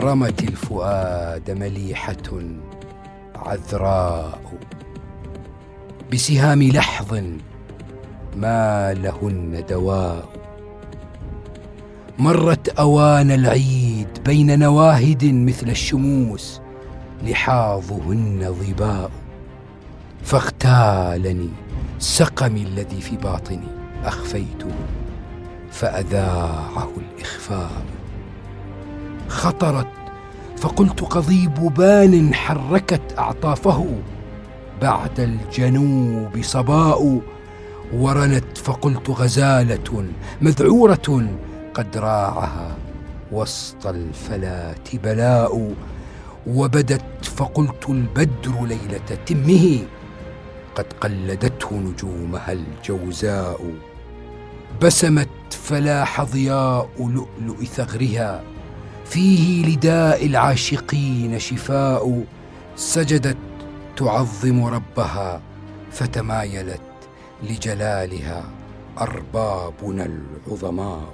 رمت الفؤاد مليحة عذراء بسهام لحظ ما لهن دواء. مرت أوان العيد بين نواهد مثل الشموس لحاظهن ظباء فاغتالني سقمي الذي في باطني أخفيته فأذاعه الإخفاء. خطرت فقلت قضيب بان حركت أعطافه بعد الجنوب صباء ورنت فقلت غزالة مذعورة قد راعها وسط الفلات بلاء وبدت فقلت البدر ليلة تمه قد قلدته نجومها الجوزاء بسمت فلاح ضياء لؤلؤ ثغرها فيه لداء العاشقين شفاء سجدت تعظم ربها فتمايلت لجلالها أربابنا العظماء.